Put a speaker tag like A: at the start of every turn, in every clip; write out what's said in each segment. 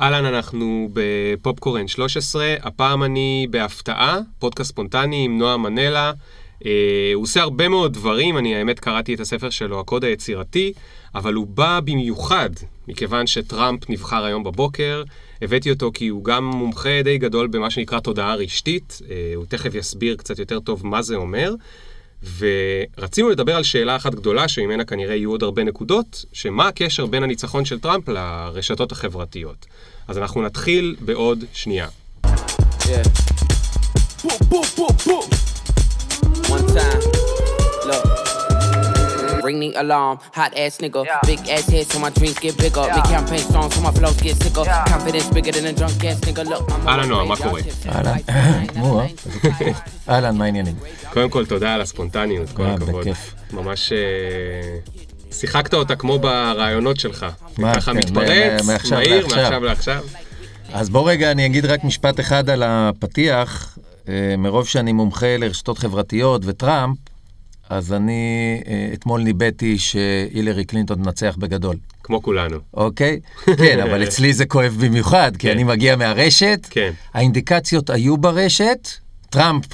A: אהלן, אנחנו בפופקורן 13, הפעם אני בהפתעה, פודקאסט ספונטני עם נועה מנלה. אה, הוא עושה הרבה מאוד דברים, אני האמת קראתי את הספר שלו, הקוד היצירתי, אבל הוא בא במיוחד, מכיוון שטראמפ נבחר היום בבוקר. הבאתי אותו כי הוא גם מומחה די גדול במה שנקרא תודעה רשתית, אה, הוא תכף יסביר קצת יותר טוב מה זה אומר. ורצינו לדבר על שאלה אחת גדולה, שממנה כנראה יהיו עוד הרבה נקודות, שמה הקשר בין הניצחון של טראמפ לרשתות החברתיות. אז אנחנו נתחיל בעוד שנייה.
B: Yeah. Boom, boom, boom, boom. One time. Look. Ring the alarm. Hot ass nigga. Big ass head so my dreams get bigger. Me campaign strong so my flows get sicker. Confidence bigger than a drunk ass nigga. Look, I'm
A: אהלן, נועה, מה קורה?
C: אהלן, נו, אה? אהלן, מה העניינים?
A: קודם כל, תודה על הספונטניות, כל
C: אה,
A: הכבוד.
C: בכיף.
A: ממש אה, שיחקת אותה כמו ברעיונות שלך.
C: מה,
A: ככה
C: כן,
A: מתפרץ,
C: מ- מעכשיו
A: מהיר,
C: לעכשיו.
A: מעכשיו לעכשיו.
C: אז בוא רגע, אני אגיד רק משפט אחד על הפתיח. אה, מרוב שאני מומחה לרשתות חברתיות וטראמפ, אז אני אה, אתמול ניבאתי שהילרי קלינטון תנצח בגדול,
A: כמו כולנו.
C: אוקיי? כן, אבל אצלי זה כואב במיוחד, כי
A: כן.
C: אני מגיע מהרשת,
A: כן.
C: האינדיקציות היו ברשת, טראמפ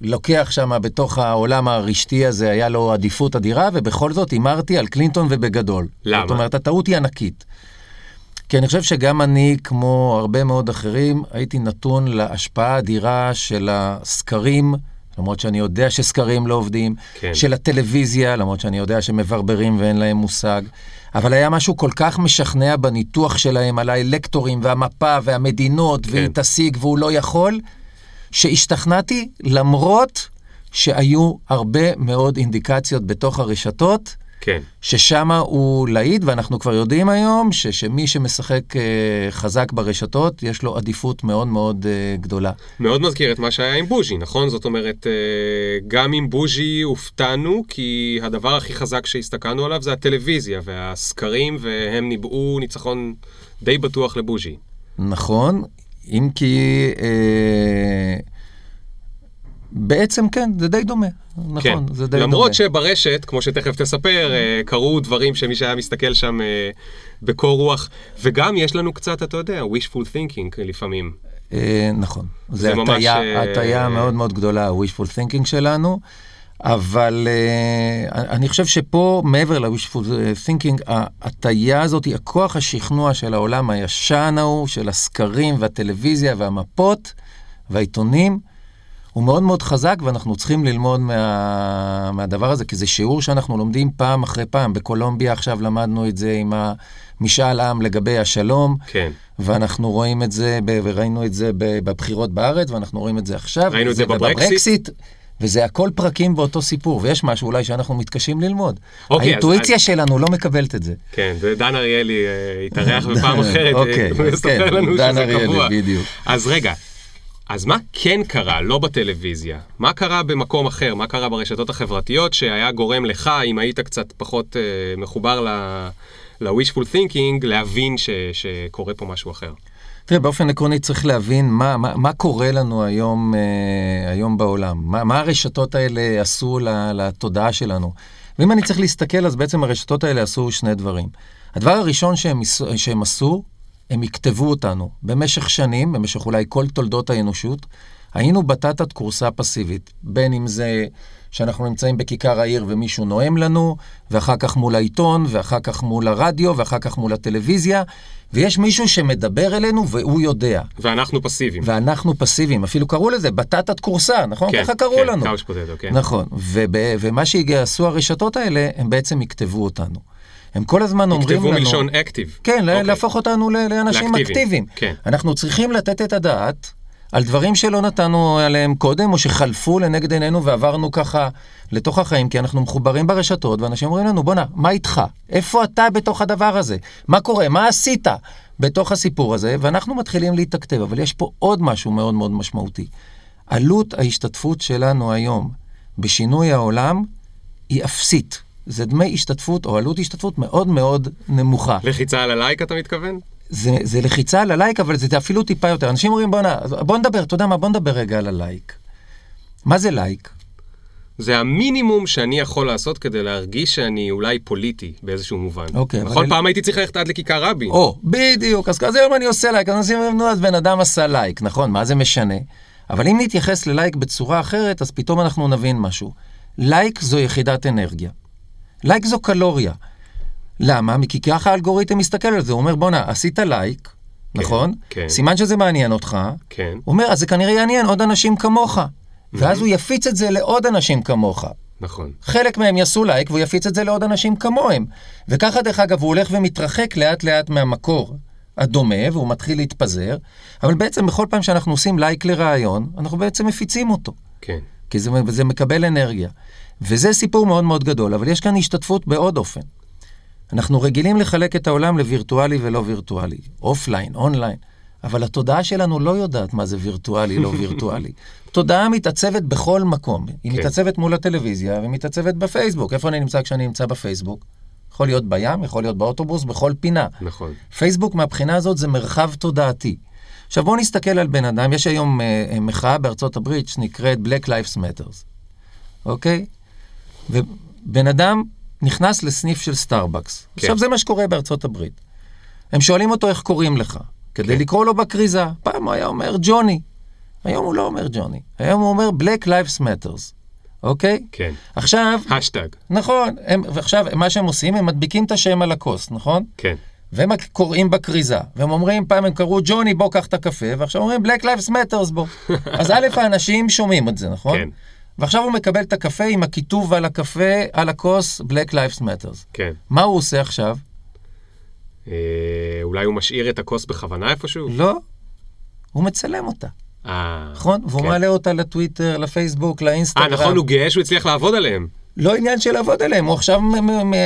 C: לוקח שם בתוך העולם הרשתי הזה, היה לו עדיפות אדירה, ובכל זאת הימרתי על קלינטון ובגדול.
A: למה?
C: זאת אומרת, הטעות היא ענקית. כי אני חושב שגם אני, כמו הרבה מאוד אחרים, הייתי נתון להשפעה האדירה של הסקרים, למרות שאני יודע שסקרים לא עובדים,
A: כן.
C: של הטלוויזיה, למרות שאני יודע שמברברים ואין להם מושג. אבל היה משהו כל כך משכנע בניתוח שלהם על האלקטורים והמפה והמדינות,
A: כן.
C: והיא תשיג והוא לא יכול, שהשתכנעתי למרות שהיו הרבה מאוד אינדיקציות בתוך הרשתות,
A: כן.
C: ששם הוא להיט, ואנחנו כבר יודעים היום ש, שמי שמשחק אה, חזק ברשתות, יש לו עדיפות מאוד מאוד אה, גדולה.
A: מאוד מזכיר את מה שהיה עם בוז'י, נכון? זאת אומרת, אה, גם עם בוז'י הופתענו, כי הדבר הכי חזק שהסתכלנו עליו זה הטלוויזיה והסקרים, והם ניבאו ניצחון די בטוח לבוז'י.
C: נכון, אם כי... אה, בעצם כן, זה די דומה. נכון,
A: כן.
C: זה די דומה.
A: למרות שברשת, כמו שתכף תספר, אה, קרו דברים שמי שהיה מסתכל שם אה, בקור רוח, וגם יש לנו קצת, אתה יודע, wishful thinking לפעמים.
C: אה, נכון.
A: זה
C: זה הטיה מאוד מאוד גדולה, ה-wishful thinking שלנו, אבל אה, אני חושב שפה, מעבר ל-wishful thinking, ההטיה הזאת היא הכוח השכנוע של העולם הישן ההוא, של הסקרים והטלוויזיה והמפות והעיתונים. הוא מאוד מאוד חזק, ואנחנו צריכים ללמוד מה, מהדבר הזה, כי זה שיעור שאנחנו לומדים פעם אחרי פעם. בקולומביה עכשיו למדנו את זה עם המשאל עם לגבי השלום,
A: כן.
C: ואנחנו רואים את זה, ב- וראינו את זה בבחירות בארץ, ואנחנו רואים את זה עכשיו.
A: ראינו את זה בברקסיט?
C: וזה הכל פרקים באותו סיפור, ויש משהו אולי שאנחנו מתקשים ללמוד.
A: אוקיי, אז-
C: האינטואיציה שלנו לא מקבלת את זה.
A: כן, ודן אריאלי אה, התארח בפעם אחרת,
C: אוקיי,
A: הוא
C: אז
A: יספר
C: כן,
A: לנו שזה
C: אריאלי,
A: קבוע.
C: בדיוק.
A: אז רגע, אז מה כן קרה, לא בטלוויזיה? מה קרה במקום אחר? מה קרה ברשתות החברתיות שהיה גורם לך, אם היית קצת פחות אה, מחובר ל-wishful thinking, להבין ש- שקורה פה משהו אחר?
C: תראה, באופן עקרוני צריך להבין מה, מה, מה קורה לנו היום, אה, היום בעולם. מה, מה הרשתות האלה עשו לתודעה שלנו. ואם אני צריך להסתכל, אז בעצם הרשתות האלה עשו שני דברים. הדבר הראשון שהם, שהם עשו, הם יכתבו אותנו. במשך שנים, במשך אולי כל תולדות האנושות, היינו בטטת כורסה פסיבית. בין אם זה שאנחנו נמצאים בכיכר העיר ומישהו נואם לנו, ואחר כך מול העיתון, ואחר כך מול הרדיו, ואחר כך מול הטלוויזיה, ויש מישהו שמדבר אלינו והוא יודע.
A: ואנחנו פסיביים.
C: ואנחנו פסיביים, אפילו קראו לזה בטטת כורסה, נכון?
A: כן,
C: ככה קראו
A: כן,
C: לנו.
A: פוטטו, כן.
C: נכון, וב, ומה שעשו הרשתות האלה, הם בעצם יכתבו אותנו. הם כל הזמן אומרים לנו...
A: כתבו מלשון אקטיב.
C: כן,
A: אוקיי.
C: להפוך אותנו לאנשים
A: לאקטיביים,
C: אקטיביים.
A: כן.
C: אנחנו צריכים לתת את הדעת על דברים שלא נתנו עליהם קודם, או שחלפו לנגד עינינו ועברנו ככה לתוך החיים, כי אנחנו מחוברים ברשתות, ואנשים אומרים לנו, בואנה, מה איתך? איפה אתה בתוך הדבר הזה? מה קורה? מה עשית בתוך הסיפור הזה? ואנחנו מתחילים להתכתב, אבל יש פה עוד משהו מאוד מאוד משמעותי. עלות ההשתתפות שלנו היום בשינוי העולם היא אפסית. זה דמי השתתפות או עלות השתתפות מאוד מאוד נמוכה.
A: לחיצה על הלייק, אתה מתכוון?
C: זה, זה לחיצה על הלייק, אבל זה אפילו טיפה יותר. אנשים אומרים, בוא, נ, בוא נדבר, אתה יודע מה, בוא נדבר רגע על הלייק. מה זה לייק?
A: זה המינימום שאני יכול לעשות כדי להרגיש שאני אולי פוליטי באיזשהו מובן.
C: אוקיי, אבל
A: נכון?
C: אל-
A: פעם הייתי צריך ללכת עד לכיכר רבין.
C: או, בדיוק, אז כזה היום אני עושה לייק, אז אנשים נו, אז בן אדם עשה לייק, נכון, מה זה משנה? אבל אם נתייחס ללייק בצורה אחרת, אז פתאום אנחנו נבין משהו. לייק זו יחידת אנרגיה. לייק זו קלוריה. למה? כי ככה האלגוריתם מסתכל על זה, הוא אומר, בואנה, עשית לייק, נכון?
A: כן.
C: סימן שזה מעניין אותך.
A: כן,
C: הוא אומר, אז זה כנראה יעניין עוד אנשים כמוך. ואז הוא יפיץ את זה לעוד אנשים כמוך.
A: נכון.
C: חלק מהם יעשו לייק והוא יפיץ את זה לעוד אנשים כמוהם. וככה, דרך אגב, הוא הולך ומתרחק לאט-לאט מהמקור הדומה, והוא מתחיל להתפזר, אבל בעצם בכל פעם שאנחנו עושים לייק לרעיון, אנחנו בעצם מפיצים אותו,
A: כן.
C: כי זה, זה מקבל אנרגיה. וזה סיפור מאוד מאוד גדול, אבל יש כאן השתתפות בעוד אופן. אנחנו רגילים לחלק את העולם לווירטואלי ולא וירטואלי, אופליין, אונליין, אבל התודעה שלנו לא יודעת מה זה וירטואלי, לא וירטואלי. תודעה מתעצבת בכל מקום. היא
A: כן.
C: מתעצבת מול הטלוויזיה ומתעצבת בפייסבוק. איפה אני נמצא כשאני נמצא בפייסבוק? יכול להיות בים, יכול להיות באוטובוס, בכל פינה.
A: נכון.
C: פייסבוק מהבחינה הזאת זה מרחב תודעתי. עכשיו בואו נסתכל על בן אדם, יש היום אה, אה, מחאה בארצות הברית שנקראת Black Lives Matters, אוקיי? ובן אדם נכנס לסניף של סטארבקס.
A: כן.
C: עכשיו זה מה שקורה בארצות הברית. הם שואלים אותו איך קוראים לך, כדי
A: כן.
C: לקרוא לו בכריזה. פעם הוא היה אומר ג'וני, היום הוא לא אומר ג'וני, היום הוא אומר Black Lives Matters, אוקיי?
A: כן.
C: עכשיו,
A: השטג.
C: נכון, הם, ועכשיו מה שהם עושים, הם מדביקים את השם על הכוס, נכון?
A: כן.
C: והם קוראים בכריזה, והם אומרים, פעם הם קראו ג'וני, בוא קח את הקפה, ועכשיו אומרים Black Lives Matters בוא. אז א', האנשים שומעים את זה, נכון?
A: כן.
C: ועכשיו הוא מקבל את הקפה עם הכיתוב על הקפה, על הכוס, Black Lives Matters.
A: כן.
C: מה הוא עושה עכשיו?
A: אה, אולי הוא משאיר את הכוס בכוונה איפשהו?
C: לא, הוא מצלם אותה,
A: אה,
C: נכון? והוא
A: כן.
C: מעלה אותה לטוויטר, לפייסבוק, לאינסטגרם.
A: אה, נכון, הוא גאה שהוא הצליח לעבוד עליהם.
C: לא עניין של לעבוד עליהם, הוא עכשיו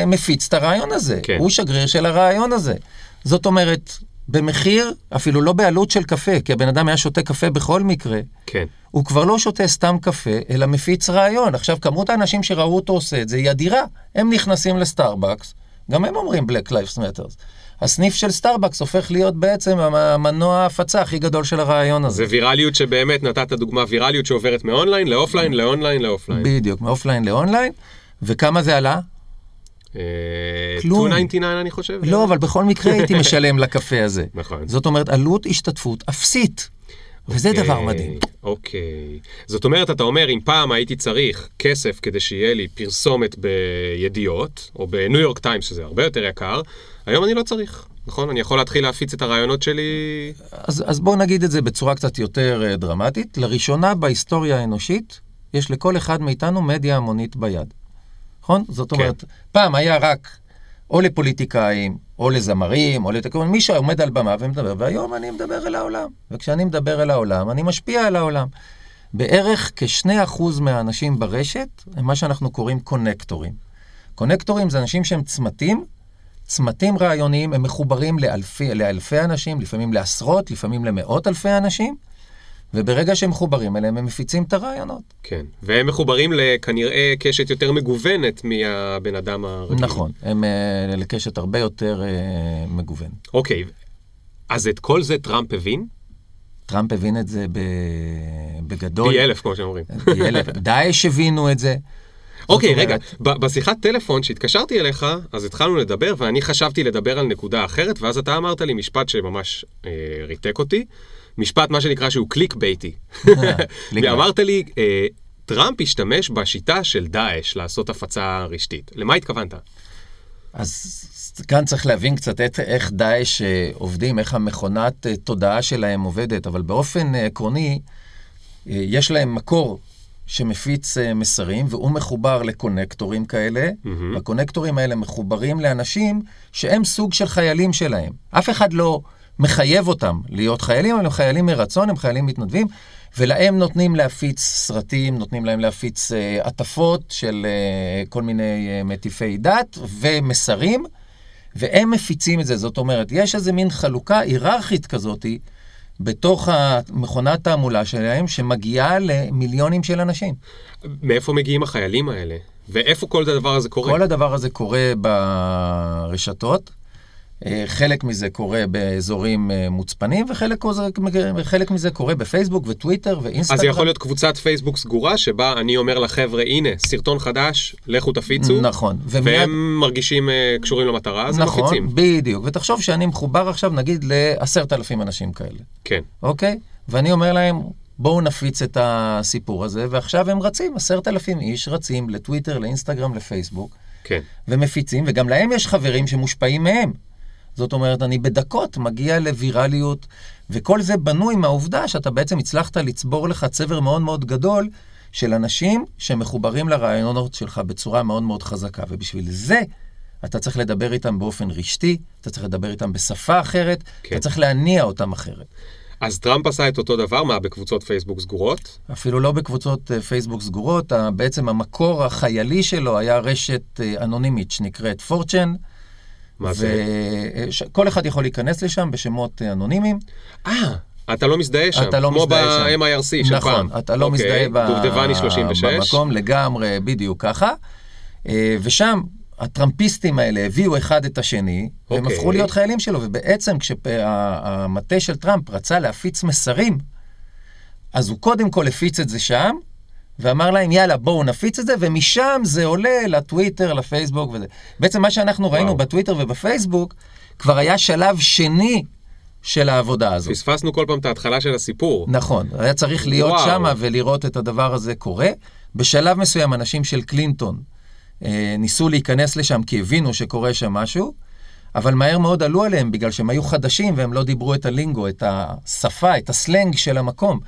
C: מפיץ את הרעיון הזה.
A: כן.
C: הוא שגריר של הרעיון הזה. זאת אומרת, במחיר, אפילו לא בעלות של קפה, כי הבן אדם היה שותה קפה בכל מקרה,
A: כן.
C: הוא כבר לא שותה סתם קפה, אלא מפיץ רעיון. עכשיו, כמות האנשים שראו אותו עושה את זה היא אדירה. הם נכנסים לסטארבקס, גם הם אומרים Black Lives Matters. הסניף של סטארבקס הופך להיות בעצם המנוע ההפצה הכי גדול של הרעיון הזה.
A: זה ויראליות שבאמת נתת דוגמה, ויראליות שעוברת מאונליין לאופליין, לאונליין לאופליין.
C: בדיוק, מאופליין לאונליין. וכמה זה עלה?
A: אה,
C: כלום.
A: 2.99 אני חושב.
C: לא, אבל בכל מקרה הייתי משלם לקפה הזה.
A: נכון.
C: זאת אומרת, עלות השתתפות אפסית. וזה דבר
A: אוקיי,
C: מדהים.
A: אוקיי. זאת אומרת, אתה אומר, אם פעם הייתי צריך כסף כדי שיהיה לי פרסומת בידיעות, או בניו יורק טיימס, שזה הרבה יותר יקר, היום אני לא צריך, נכון? אני יכול להתחיל להפיץ את הרעיונות שלי...
C: אז, אז בואו נגיד את זה בצורה קצת יותר אה, דרמטית. לראשונה בהיסטוריה האנושית, יש לכל אחד מאיתנו מדיה המונית ביד. נכון? זאת
A: כן.
C: אומרת, פעם היה רק או לפוליטיקאים, או לזמרים, או לתקוון, מי שעומד על במה ומדבר, והיום אני מדבר אל העולם. וכשאני מדבר אל העולם, אני משפיע על העולם. בערך כ-2% מהאנשים ברשת הם מה שאנחנו קוראים קונקטורים. קונקטורים זה אנשים שהם צמתים, צמתים רעיוניים, הם מחוברים לאלפי, לאלפי אנשים, לפעמים לעשרות, לפעמים למאות אלפי אנשים, וברגע שהם מחוברים אליהם, הם מפיצים את הרעיונות.
A: כן. והם מחוברים לכנראה קשת יותר מגוונת מהבן אדם הרגיל.
C: נכון, הם אה, לקשת הרבה יותר אה, מגוון.
A: אוקיי. אז את כל זה טראמפ הבין?
C: טראמפ הבין את זה ב... בגדול.
A: פי אלף, כמו שאומרים.
C: פי אלף. דאעש הבינו את זה.
A: אוקיי,
C: זאת
A: רגע, ב- בשיחת טלפון שהתקשרתי אליך, אז התחלנו לדבר, ואני חשבתי לדבר על נקודה אחרת, ואז אתה אמרת לי משפט שממש אה, ריתק אותי, משפט, מה שנקרא, שהוא קליק בייטי. ואמרת לי, אה, טראמפ השתמש בשיטה של דאעש לעשות הפצה רשתית. למה התכוונת?
C: אז כאן צריך להבין קצת את, איך דאעש אה, עובדים, איך המכונת אה, תודעה שלהם עובדת, אבל באופן עקרוני, יש להם מקור שמפיץ מסרים, והוא מחובר לקונקטורים כאלה,
A: מהמם.
C: והקונקטורים האלה מחוברים לאנשים שהם סוג של חיילים שלהם. אף אחד לא מחייב אותם להיות חיילים, אבל הם חיילים מרצון, הם חיילים מתנדבים, ולהם נותנים להפיץ סרטים, נותנים להם להפיץ אה, עטפות של אה, כל מיני אה, מטיפי דת ומסרים, והם מפיצים את זה. זאת אומרת, יש איזה מין חלוקה היררכית כזאתי בתוך המכונת תעמולה שלהם, שמגיעה למיליונים של אנשים.
A: מאיפה מגיעים החיילים האלה? ואיפה כל הדבר הזה קורה?
C: כל הדבר הזה קורה ברשתות, חלק מזה קורה באזורים אה, מוצפנים, וחלק חלק מזה קורה בפייסבוק וטוויטר ואינסטגרם.
A: אז זה יכול להיות קבוצת פייסבוק סגורה, שבה אני אומר לחבר'ה, הנה, סרטון חדש, לכו תפיצו.
C: נכון. ומיד-
A: והם מרגישים אה, קשורים למטרה, אז הם
C: נכון,
A: מפיצים.
C: בדיוק. ותחשוב שאני מחובר עכשיו, נגיד, לעשרת אלפים אנשים כאלה,
A: כן.
C: אוקיי? ואני אומר להם, בואו נפיץ את הסיפור הזה, ועכשיו הם רצים, עשרת אלפים איש רצים לטוויטר, לאינסטגרם, לפייסבוק,
A: כן.
C: ומפיצים, וגם להם יש חברים שמושפעים מהם. זאת אומרת, אני בדקות מגיע לווירליות, וכל זה בנוי מהעובדה שאתה בעצם הצלחת לצבור לך צבר מאוד מאוד גדול של אנשים שמחוברים לרעיונות שלך בצורה מאוד מאוד חזקה, ובשביל זה אתה צריך לדבר איתם באופן רשתי, אתה צריך לדבר איתם בשפה אחרת,
A: כן.
C: אתה צריך להניע אותם אחרת.
A: אז טראמפ עשה את אותו דבר, מה, בקבוצות פייסבוק סגורות?
C: אפילו לא בקבוצות אה, פייסבוק סגורות, בעצם המקור החיילי שלו היה רשת אה, אנונימית שנקראת פורצ'ן.
A: מה זה?
C: וכל אחד יכול להיכנס לשם בשמות אנונימיים.
A: אה, אתה לא מזדהה שם.
C: אתה לא.
A: כמו ב-MIRC של פעם.
C: נכון, אתה לא
A: אוקיי,
C: מזדהה ב-
A: דובדבני 36.
C: במקום לגמרי, בדיוק ככה. אה, ושם הטראמפיסטים האלה הביאו אחד את השני, והם
A: אוקיי.
C: הפכו להיות חיילים שלו, ובעצם כשהמטה של טראמפ רצה להפיץ מסרים, אז הוא קודם כל הפיץ את זה שם, ואמר להם, יאללה, בואו נפיץ את זה, ומשם זה עולה לטוויטר, לפייסבוק וזה. בעצם מה שאנחנו ראינו
A: וואו.
C: בטוויטר ובפייסבוק, כבר היה שלב שני של העבודה הזאת.
A: פספסנו כל פעם את ההתחלה של הסיפור.
C: נכון, היה צריך להיות
A: וואו.
C: שם ולראות את הדבר הזה קורה. בשלב מסוים אנשים של קלינטון אה, ניסו להיכנס לשם כי הבינו שקורה שם משהו, אבל מהר מאוד עלו עליהם בגלל שהם היו חדשים והם לא דיברו את הלינגו, את השפה, את הסלנג של המקום.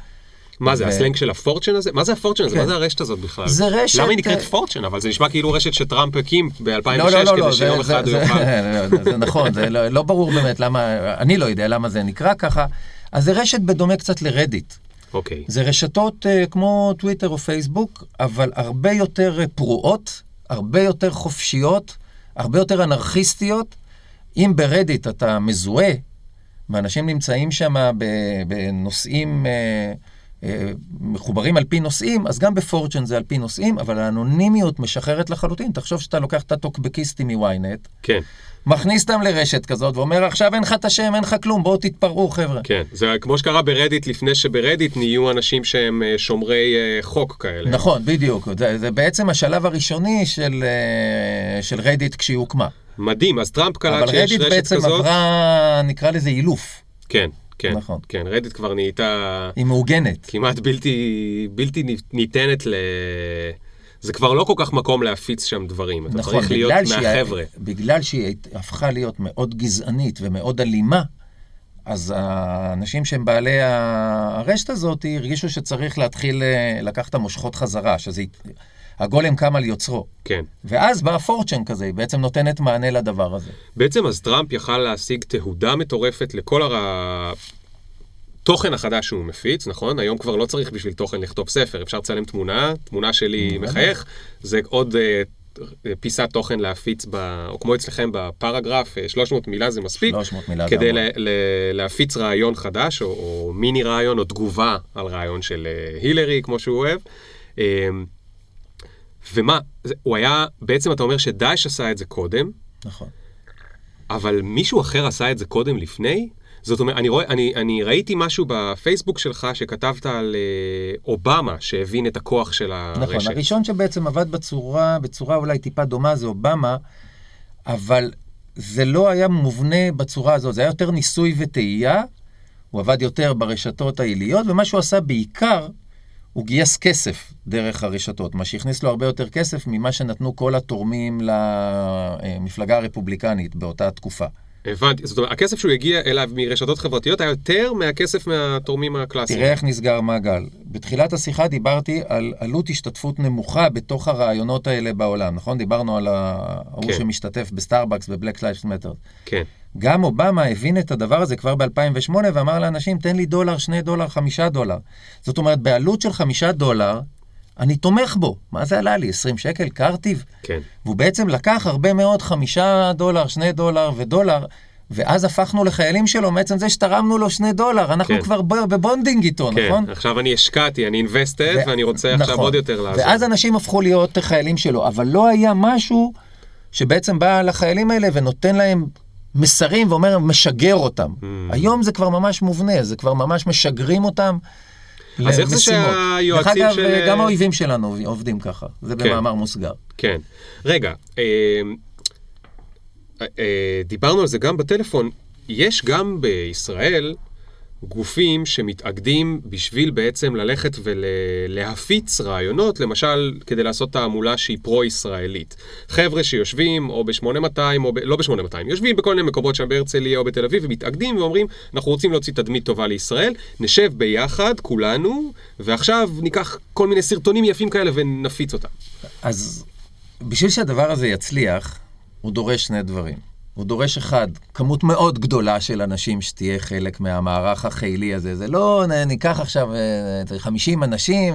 A: מה זה, הסלנג של הפורצ'ן הזה? מה זה הפורצ'ן הזה?
C: כן.
A: מה זה הרשת הזאת בכלל?
C: זה רשת,
A: למה היא נקראת
C: אה,
A: פורצ'ן? אבל זה נשמע כאילו רשת שטראמפ הקים ב-2006,
C: לא, לא, לא,
A: כדי שיום אחד הוא יוכל...
C: זה, זה נכון, זה לא, ברור באמת למה, אני לא יודע למה זה נקרא ככה. אז זה רשת בדומה קצת לרדיט.
A: אוקיי.
C: זה רשתות uh, כמו טוויטר או פייסבוק, אבל הרבה יותר uh, פרועות, הרבה יותר חופשיות, הרבה יותר אנרכיסטיות. אם ברדיט אתה מזוהה, ואנשים נמצאים שם בנושאים מחוברים על פי נושאים, אז גם בפורצ'ן זה על פי נושאים, אבל האנונימיות משחררת לחלוטין. תחשוב שאתה לוקח את הטוקבקיסטים מוויינט,
A: כן,
C: מכניס אותם לרשת כזאת, ואומר, עכשיו אין לך את השם, אין לך כלום, בואו תתפרעו, חבר'ה.
A: כן. זה כמו שקרה ברדיט, לפני שברדיט נהיו אנשים שהם אה, שומרי אה, חוק כאלה.
C: נכון, בדיוק. זה, זה בעצם השלב הראשוני של, אה, של רדיט כשהיא הוקמה.
A: מדהים, אז טראמפ קלט
C: אבל
A: שיש
C: רדיט
A: רשת
C: בעצם
A: כזאת.
C: עברה, נקרא לזה אילוף.
A: כן, כן.
C: נכון.
A: כן, רדיט כבר נהייתה
C: היא מעוגנת.
A: כמעט בלתי, בלתי ניתנת ל... זה כבר לא כל כך מקום להפיץ שם דברים. אתה
C: נכון,
A: צריך להיות
C: שהיא,
A: מהחבר'ה.
C: בגלל שהיא הפכה להיות מאוד גזענית ומאוד אלימה, אז האנשים שהם בעלי הרשת הזאת הרגישו שצריך להתחיל אה, לקחת את המושכות חזרה, שזה... הגולם קם על יוצרו.
A: כן.
C: ואז בא פורצ'ן כזה, היא בעצם נותנת מענה לדבר הזה.
A: בעצם אז טראמפ יכל להשיג תהודה מטורפת לכל הר... תוכן החדש שהוא מפיץ, נכון? היום כבר לא צריך בשביל תוכן לכתוב ספר, אפשר לצלם תמונה, תמונה שלי מחייך, זה עוד אה, פיסת תוכן להפיץ, ב... או כמו אצלכם בפרגרף, אה, 300 מילה זה מספיק,
C: 300 מילה
A: כדי. ל... ל... להפיץ רעיון חדש, או, או מיני רעיון, או תגובה על רעיון של אה, הילרי, כמו שהוא אוהב. אה, ומה, זה- הוא היה, בעצם אתה אומר שדאעש עשה את זה קודם,
C: נכון.
A: אבל מישהו אחר עשה את זה קודם לפני? זאת אומרת, אני, רואה, אני, אני ראיתי משהו בפייסבוק שלך שכתבת על אה, אובמה שהבין את הכוח של הרשת.
C: נכון, הראשון שבעצם עבד בצורה, בצורה אולי טיפה דומה זה אובמה, אבל זה לא היה מובנה בצורה הזאת, זה היה יותר ניסוי וטעייה, הוא עבד יותר ברשתות העיליות, ומה שהוא עשה בעיקר, הוא גייס כסף דרך הרשתות, מה שהכניס לו הרבה יותר כסף ממה שנתנו כל התורמים למפלגה הרפובליקנית באותה תקופה.
A: הבנתי, זאת אומרת, הכסף שהוא הגיע אליו מרשתות חברתיות היה יותר מהכסף מהתורמים הקלאסיים.
C: תראה איך נסגר מעגל. בתחילת השיחה דיברתי על עלות השתתפות נמוכה בתוך הרעיונות האלה בעולם, נכון? דיברנו על ההוא
A: כן.
C: שמשתתף בסטארבקס ב Black Lives Matter.
A: כן,
C: גם אובמה הבין את הדבר הזה כבר ב-2008 ואמר לאנשים, תן לי דולר, שני דולר, חמישה דולר. זאת אומרת, בעלות של חמישה דולר, אני תומך בו. מה זה עלה לי? 20 שקל? קרטיב?
A: כן.
C: והוא בעצם לקח הרבה מאוד חמישה דולר, שני דולר ודולר, ואז הפכנו לחיילים שלו מעצם זה שתרמנו לו שני דולר, אנחנו
A: כן.
C: כבר ב bonding איתו,
A: כן,
C: נכון?
A: עכשיו אני השקעתי, אני invested,
C: ו-
A: ואני רוצה עכשיו
C: נכון.
A: עוד יותר לעזור.
C: ואז אנשים הפכו להיות חיילים שלו, אבל לא היה משהו שבעצם בא לחיילים האלה ונותן להם מסרים ואומר, משגר אותם.
A: Mm.
C: היום זה כבר ממש מובנה, זה כבר ממש משגרים אותם.
A: אז איך זה. שהיועצים
C: דרך אגב,
A: של-
C: גם האויבים שלנו עובדים ככה, זה
A: כן.
C: במאמר מוסגר.
A: כן. רגע, אה, אה, דיברנו על זה גם בטלפון. יש גם בישראל גופים שמתאגדים בשביל בעצם ללכת ולהפיץ רעיונות, למשל, כדי לעשות תעמולה שהיא פרו-ישראלית. חבר'ה שיושבים או ב-8200, או ב... לא ב-8200, יושבים בכל מיני מקומות שם בהרצליה או בתל אביב, ומתאגדים ואומרים, אנחנו רוצים להוציא תדמית טובה לישראל, נשב ביחד, כולנו, ועכשיו ניקח כל מיני סרטונים יפים כאלה ונפיץ אותם.
C: אז בשביל שהדבר הזה יצליח, הוא דורש שני דברים. הוא דורש אחד, כמות מאוד גדולה של אנשים שתהיה חלק מהמערך החילי הזה. זה לא ניקח עכשיו אה, 50 אנשים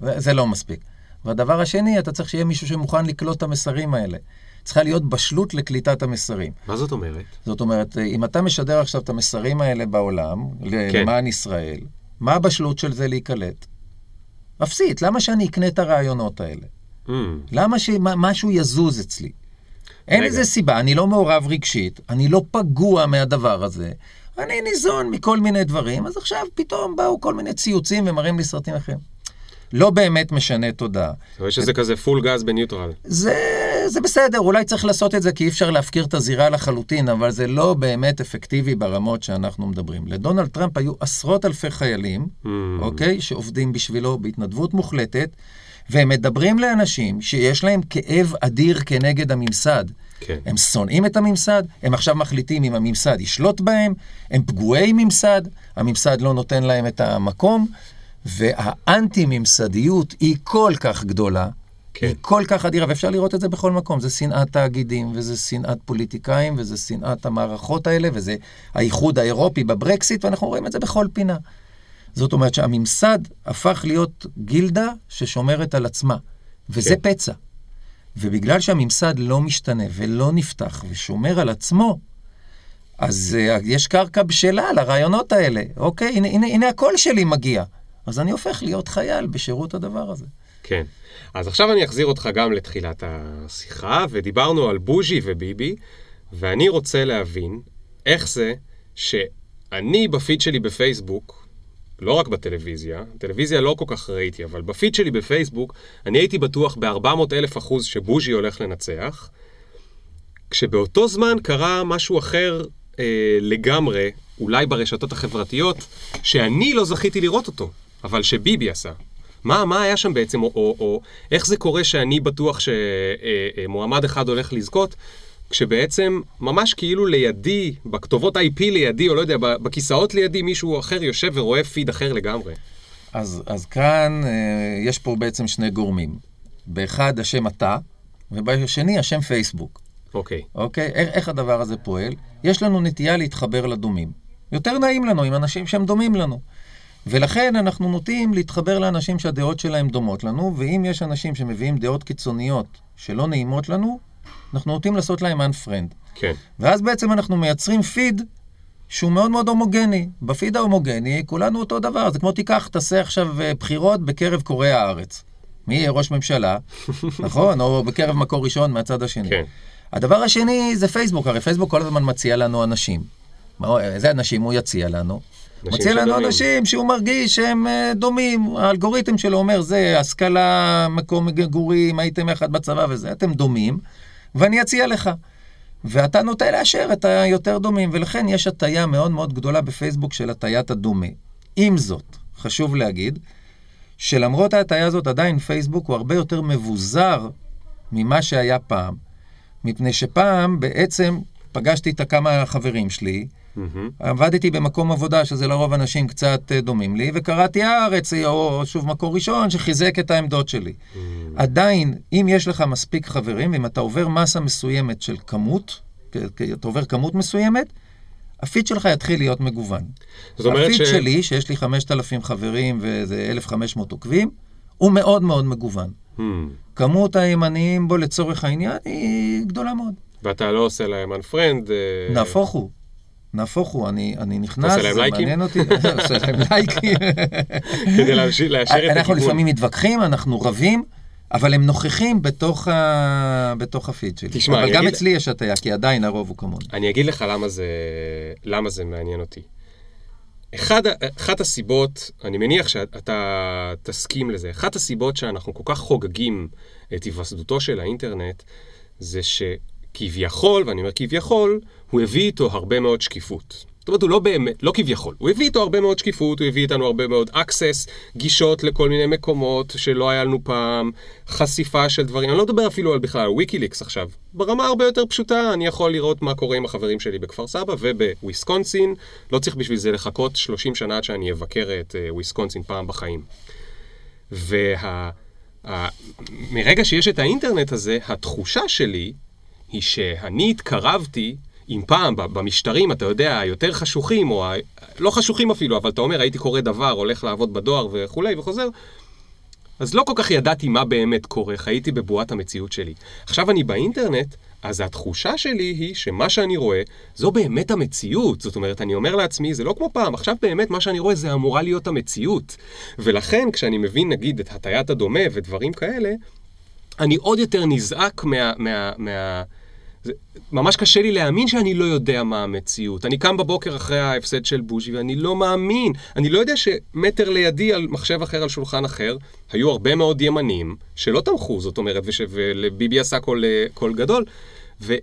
C: וזה לא מספיק. והדבר השני, אתה צריך שיהיה מישהו שמוכן לקלוט את המסרים האלה. צריכה להיות בשלות לקליטת המסרים.
A: מה זאת אומרת?
C: זאת אומרת, אם אתה משדר עכשיו את המסרים האלה בעולם,
A: כן.
C: למען ישראל, מה הבשלות של זה להיקלט? אפסית, למה שאני אקנה את הרעיונות האלה?
A: Mm,
C: למה שמשהו יזוז אצלי? אין
A: רגע.
C: לזה סיבה, אני לא מעורב רגשית, אני לא פגוע מהדבר הזה, אני ניזון מכל מיני דברים, אז עכשיו פתאום באו כל מיני ציוצים ומראים לי סרטים אחרים. לא באמת משנה תודעה.
A: אתה רואה שזה כזה פול גז בניוטרל.
C: זה, זה בסדר, אולי צריך לעשות את זה כי אי אפשר להפקיר את הזירה לחלוטין, אבל זה לא באמת אפקטיבי ברמות שאנחנו מדברים. לדונלד טראמפ היו עשרות אלפי חיילים,
A: Mm,
C: אוקיי? שעובדים בשבילו בהתנדבות מוחלטת, והם מדברים לאנשים שיש להם כאב אדיר כנגד הממסד.
A: כן.
C: הם שונאים את הממסד, הם עכשיו מחליטים אם הממסד ישלוט בהם, הם פגועי ממסד, הממסד לא נותן להם את המקום, והאנטי-ממסדיות היא כל כך גדולה,
A: כן.
C: היא כל כך אדירה, ואפשר לראות את זה בכל מקום. זה שנאת תאגידים, וזה שנאת פוליטיקאים, וזה שנאת המערכות האלה, וזה האיחוד האירופי בברקסיט, ואנחנו רואים את זה בכל פינה. זאת אומרת שהממסד הפך להיות גילדה ששומרת על עצמה, וזה
A: כן.
C: פצע. ובגלל שהממסד לא משתנה ולא נפתח ושומר על עצמו, אז uh, יש קרקע בשלה לרעיונות האלה. אוקיי, הנה, הנה, הנה הקול שלי מגיע. אז אני הופך להיות חייל בשירות הדבר הזה.
A: כן. אז עכשיו אני אחזיר אותך גם לתחילת השיחה, ודיברנו על בוז'י וביבי, ואני רוצה להבין איך זה שאני בפיד שלי בפייסבוק, לא רק בטלוויזיה, טלוויזיה לא כל כך ראיתי, אבל בפיד שלי בפייסבוק, אני הייתי בטוח ב-400 אלף אחוז שבוז'י הולך לנצח, כשבאותו זמן קרה משהו אחר אה, לגמרי, אולי ברשתות החברתיות, שאני לא זכיתי לראות אותו, אבל שביבי עשה. מה, מה היה שם בעצם, או, או, או איך זה קורה שאני בטוח שמועמד אחד הולך לזכות, כשבעצם ממש כאילו לידי, בכתובות IP לידי, או לא יודע, בכיסאות לידי, מישהו אחר יושב ורואה פיד אחר לגמרי.
C: אז, אז כאן אה, יש פה בעצם שני גורמים. באחד השם אתה, ובשני השם פייסבוק.
A: אוקיי.
C: אוקיי? איך, איך הדבר הזה פועל? יש לנו נטייה להתחבר לדומים. יותר נעים לנו עם אנשים שהם דומים לנו. ולכן אנחנו נוטים להתחבר לאנשים שהדעות שלהם דומות לנו, ואם יש אנשים שמביאים דעות קיצוניות שלא נעימות לנו, אנחנו נוטים לעשות להם unfriend.
A: כן.
C: ואז בעצם אנחנו מייצרים פיד שהוא מאוד מאוד הומוגני. בפיד ההומוגני כולנו אותו דבר. זה כמו תיקח, תעשה עכשיו אה, בחירות בקרב קוראי הארץ. מי יהיה ראש ממשלה, נכון? או בקרב מקור ראשון מהצד השני.
A: כן.
C: הדבר השני זה פייסבוק, הרי פייסבוק כל הזמן מציע לנו אנשים. איזה אנשים הוא יציע לנו? מציע לנו
A: שדומים.
C: אנשים שהוא מרגיש שהם אה, דומים, האלגוריתם שלו אומר זה השכלה, מקום מגורים, הייתם יחד בצבא וזה, אתם דומים, ואני אציע לך. ואתה נוטה לאשר את היותר דומים, ולכן יש הטיה מאוד מאוד גדולה בפייסבוק של הטיית הדומה. עם זאת, חשוב להגיד, שלמרות ההטיה הזאת, עדיין פייסבוק הוא הרבה יותר מבוזר ממה שהיה פעם. מפני שפעם בעצם פגשתי את הכמה חברים שלי,
A: מהמם.
C: עבדתי במקום עבודה שזה לרוב אנשים קצת אה, דומים לי, וקראתי הארץ, או שוב מקור ראשון, שחיזק את העמדות שלי. עדיין, אם יש לך מספיק חברים, ואם אתה עובר מסה מסוימת של כמות, אתה עובר כמות מסוימת, הפיד שלך יתחיל להיות מגוון.
A: זאת אומרת
C: הפיד
A: ש...
C: שלי, שיש לי 5,000 חברים ואיזה 1,500 עוקבים, הוא מאוד מאוד מגוון.
A: Hmm.
C: כמות הימניים בו לצורך העניין היא גדולה מאוד.
A: ואתה לא עושה להם unfriend. אה,
C: נהפוך הוא. נהפוך הוא, אני, אני נכנס, זה
A: לייקים?
C: מעניין אותי, עושה להם לייקים.
A: כדי להשאיר את
C: אנחנו
A: הכיוון.
C: לפעמים מתווכחים, אנחנו רבים, אבל הם נוכחים בתוך, ה... בתוך הפיד שלי.
A: תשמע,
C: אבל גם
A: אגיד-
C: אצלי יש הטיה, כי עדיין הרוב הוא כמוני.
A: אני אגיד לך למה זה, למה זה מעניין אותי. אחד, אחת הסיבות, אני מניח שאתה תסכים לזה, אחת הסיבות שאנחנו כל כך חוגגים את היווסדותו של האינטרנט, זה שכביכול, ואני אומר כביכול, הוא הביא איתו הרבה מאוד שקיפות. זאת אומרת, הוא לא באמת, לא כביכול, הוא הביא איתו הרבה מאוד שקיפות, הוא הביא איתנו הרבה מאוד access, גישות לכל מיני מקומות שלא היה לנו פעם, חשיפה של דברים, אני לא מדבר אפילו על בכלל, על ויקיליקס עכשיו. ברמה הרבה יותר פשוטה, אני יכול לראות מה קורה עם החברים שלי בכפר סבא ובוויסקונסין, לא צריך בשביל זה לחכות 30 שנה עד שאני אבקר את אה, וויסקונסין פעם בחיים. וה... ה- מרגע שיש את האינטרנט הזה, התחושה שלי היא שאני התקרבתי, אם פעם במשטרים, אתה יודע, היותר חשוכים, או ה... לא חשוכים אפילו, אבל אתה אומר, הייתי קורא דבר, הולך לעבוד בדואר וכולי, וחוזר, אז לא כל כך ידעתי מה באמת קורה, חייתי בבועת המציאות שלי. עכשיו אני באינטרנט, אז התחושה שלי היא שמה שאני רואה, זו באמת המציאות. זאת אומרת, אני אומר לעצמי, זה לא כמו פעם, עכשיו באמת מה שאני רואה זה אמורה להיות המציאות. ולכן, כשאני מבין, נגיד, את הטיית הדומה ודברים כאלה, אני עוד יותר נזעק מה... מה, מה זה, ממש קשה לי להאמין שאני לא יודע מה המציאות. אני קם בבוקר אחרי ההפסד של בוז'י ואני לא מאמין. אני לא יודע שמטר לידי על מחשב אחר, על שולחן אחר, היו הרבה מאוד ימנים שלא תמכו, זאת אומרת, וש, ולביבי עשה קול, קול גדול. ו,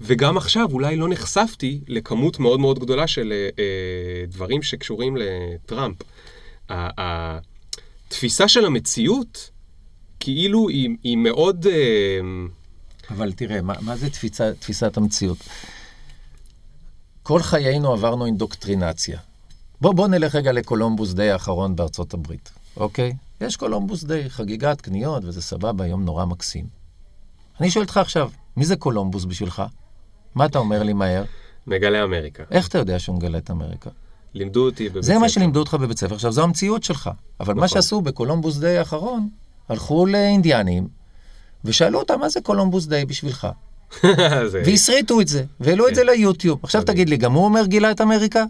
A: וגם עכשיו אולי לא נחשפתי לכמות מאוד מאוד גדולה של אה, אה, דברים שקשורים לטראמפ. התפיסה של המציאות, כאילו היא, היא מאוד... אה,
C: אבל תראה, מה, מה זה תפיסה, תפיסת המציאות? כל חיינו עברנו אינדוקטרינציה. בוא, בוא נלך רגע ל Columbus Day האחרון בארצות הברית, אוקיי? יש Columbus Day, חגיגת קניות, וזה סבבה, יום נורא מקסים. אני שואל אותך עכשיו, מי זה קולומבוס בשבילך? מה אתה אומר לי מהר?
A: מגלה אמריקה.
C: איך אתה יודע שהוא מגלה את אמריקה?
A: לימדו אותי בבית
C: זה מה
A: ספר.
C: שלימדו אותך בבית ספר, עכשיו זו המציאות שלך. אבל מה
A: נכון.
C: שעשו ב Columbus Day האחרון, הלכו לאינדיאנים, ושאלו אותם מה זה Columbus Day בשבילך. והסריטו את זה, והעלו את זה ליוטיוב. עכשיו. תגיד לי, גם הוא אומר גילה את אמריקה?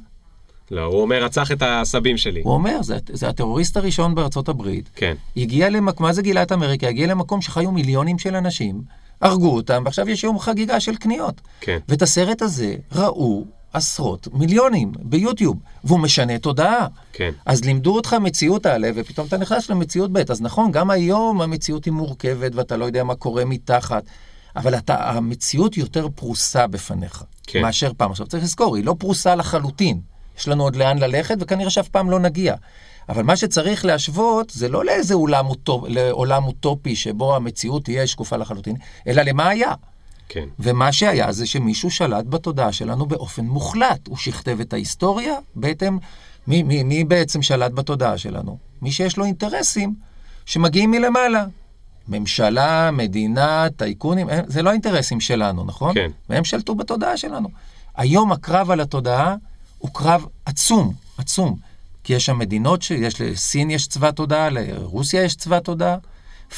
A: לא, הוא אומר, רצח את הסבים שלי.
C: הוא אומר, זה, זה הטרוריסט הראשון בארצות הברית.
A: כן.
C: הגיע למקום, מה זה גילה את אמריקה? הגיע למקום שחיו מיליונים של אנשים, הרגו אותם, ועכשיו יש יום חגיגה של קניות.
A: כן.
C: ואת הסרט הזה ראו עשרות מיליונים ביוטיוב, והוא משנה תודעה.
A: כן.
C: אז לימדו אותך מציאות א', ופתאום אתה נכנס למציאות ב'. אז נכון, גם היום המציאות היא מורכבת, ואתה לא יודע מה קורה מתחת, אבל אתה, המציאות יותר פרוסה בפניך,
A: כן.
C: מאשר פעם. עכשיו, צריך לזכור, היא לא פרוסה לחלוטין. יש לנו עוד לאן ללכת, וכנראה שאף פעם לא נגיע. אבל מה שצריך להשוות, זה לא לאיזה עולם, אוטופ, לעולם אוטופי שבו המציאות תהיה שקופה לחלוטין, אלא למה היה.
A: כן.
C: ומה שהיה זה שמישהו שלט בתודעה שלנו באופן מוחלט. הוא שכתב את ההיסטוריה בהתאם... מי, מי, מי בעצם שלט בתודעה שלנו? מי שיש לו אינטרסים שמגיעים מלמעלה. ממשלה, מדינה, טייקונים, זה לא האינטרסים שלנו, נכון?
A: כן.
C: והם שלטו בתודעה שלנו. היום הקרב על התודעה הוא קרב עצום, עצום. כי יש שם מדינות שיש, לסין יש צבא תודעה, לרוסיה יש צבא תודעה,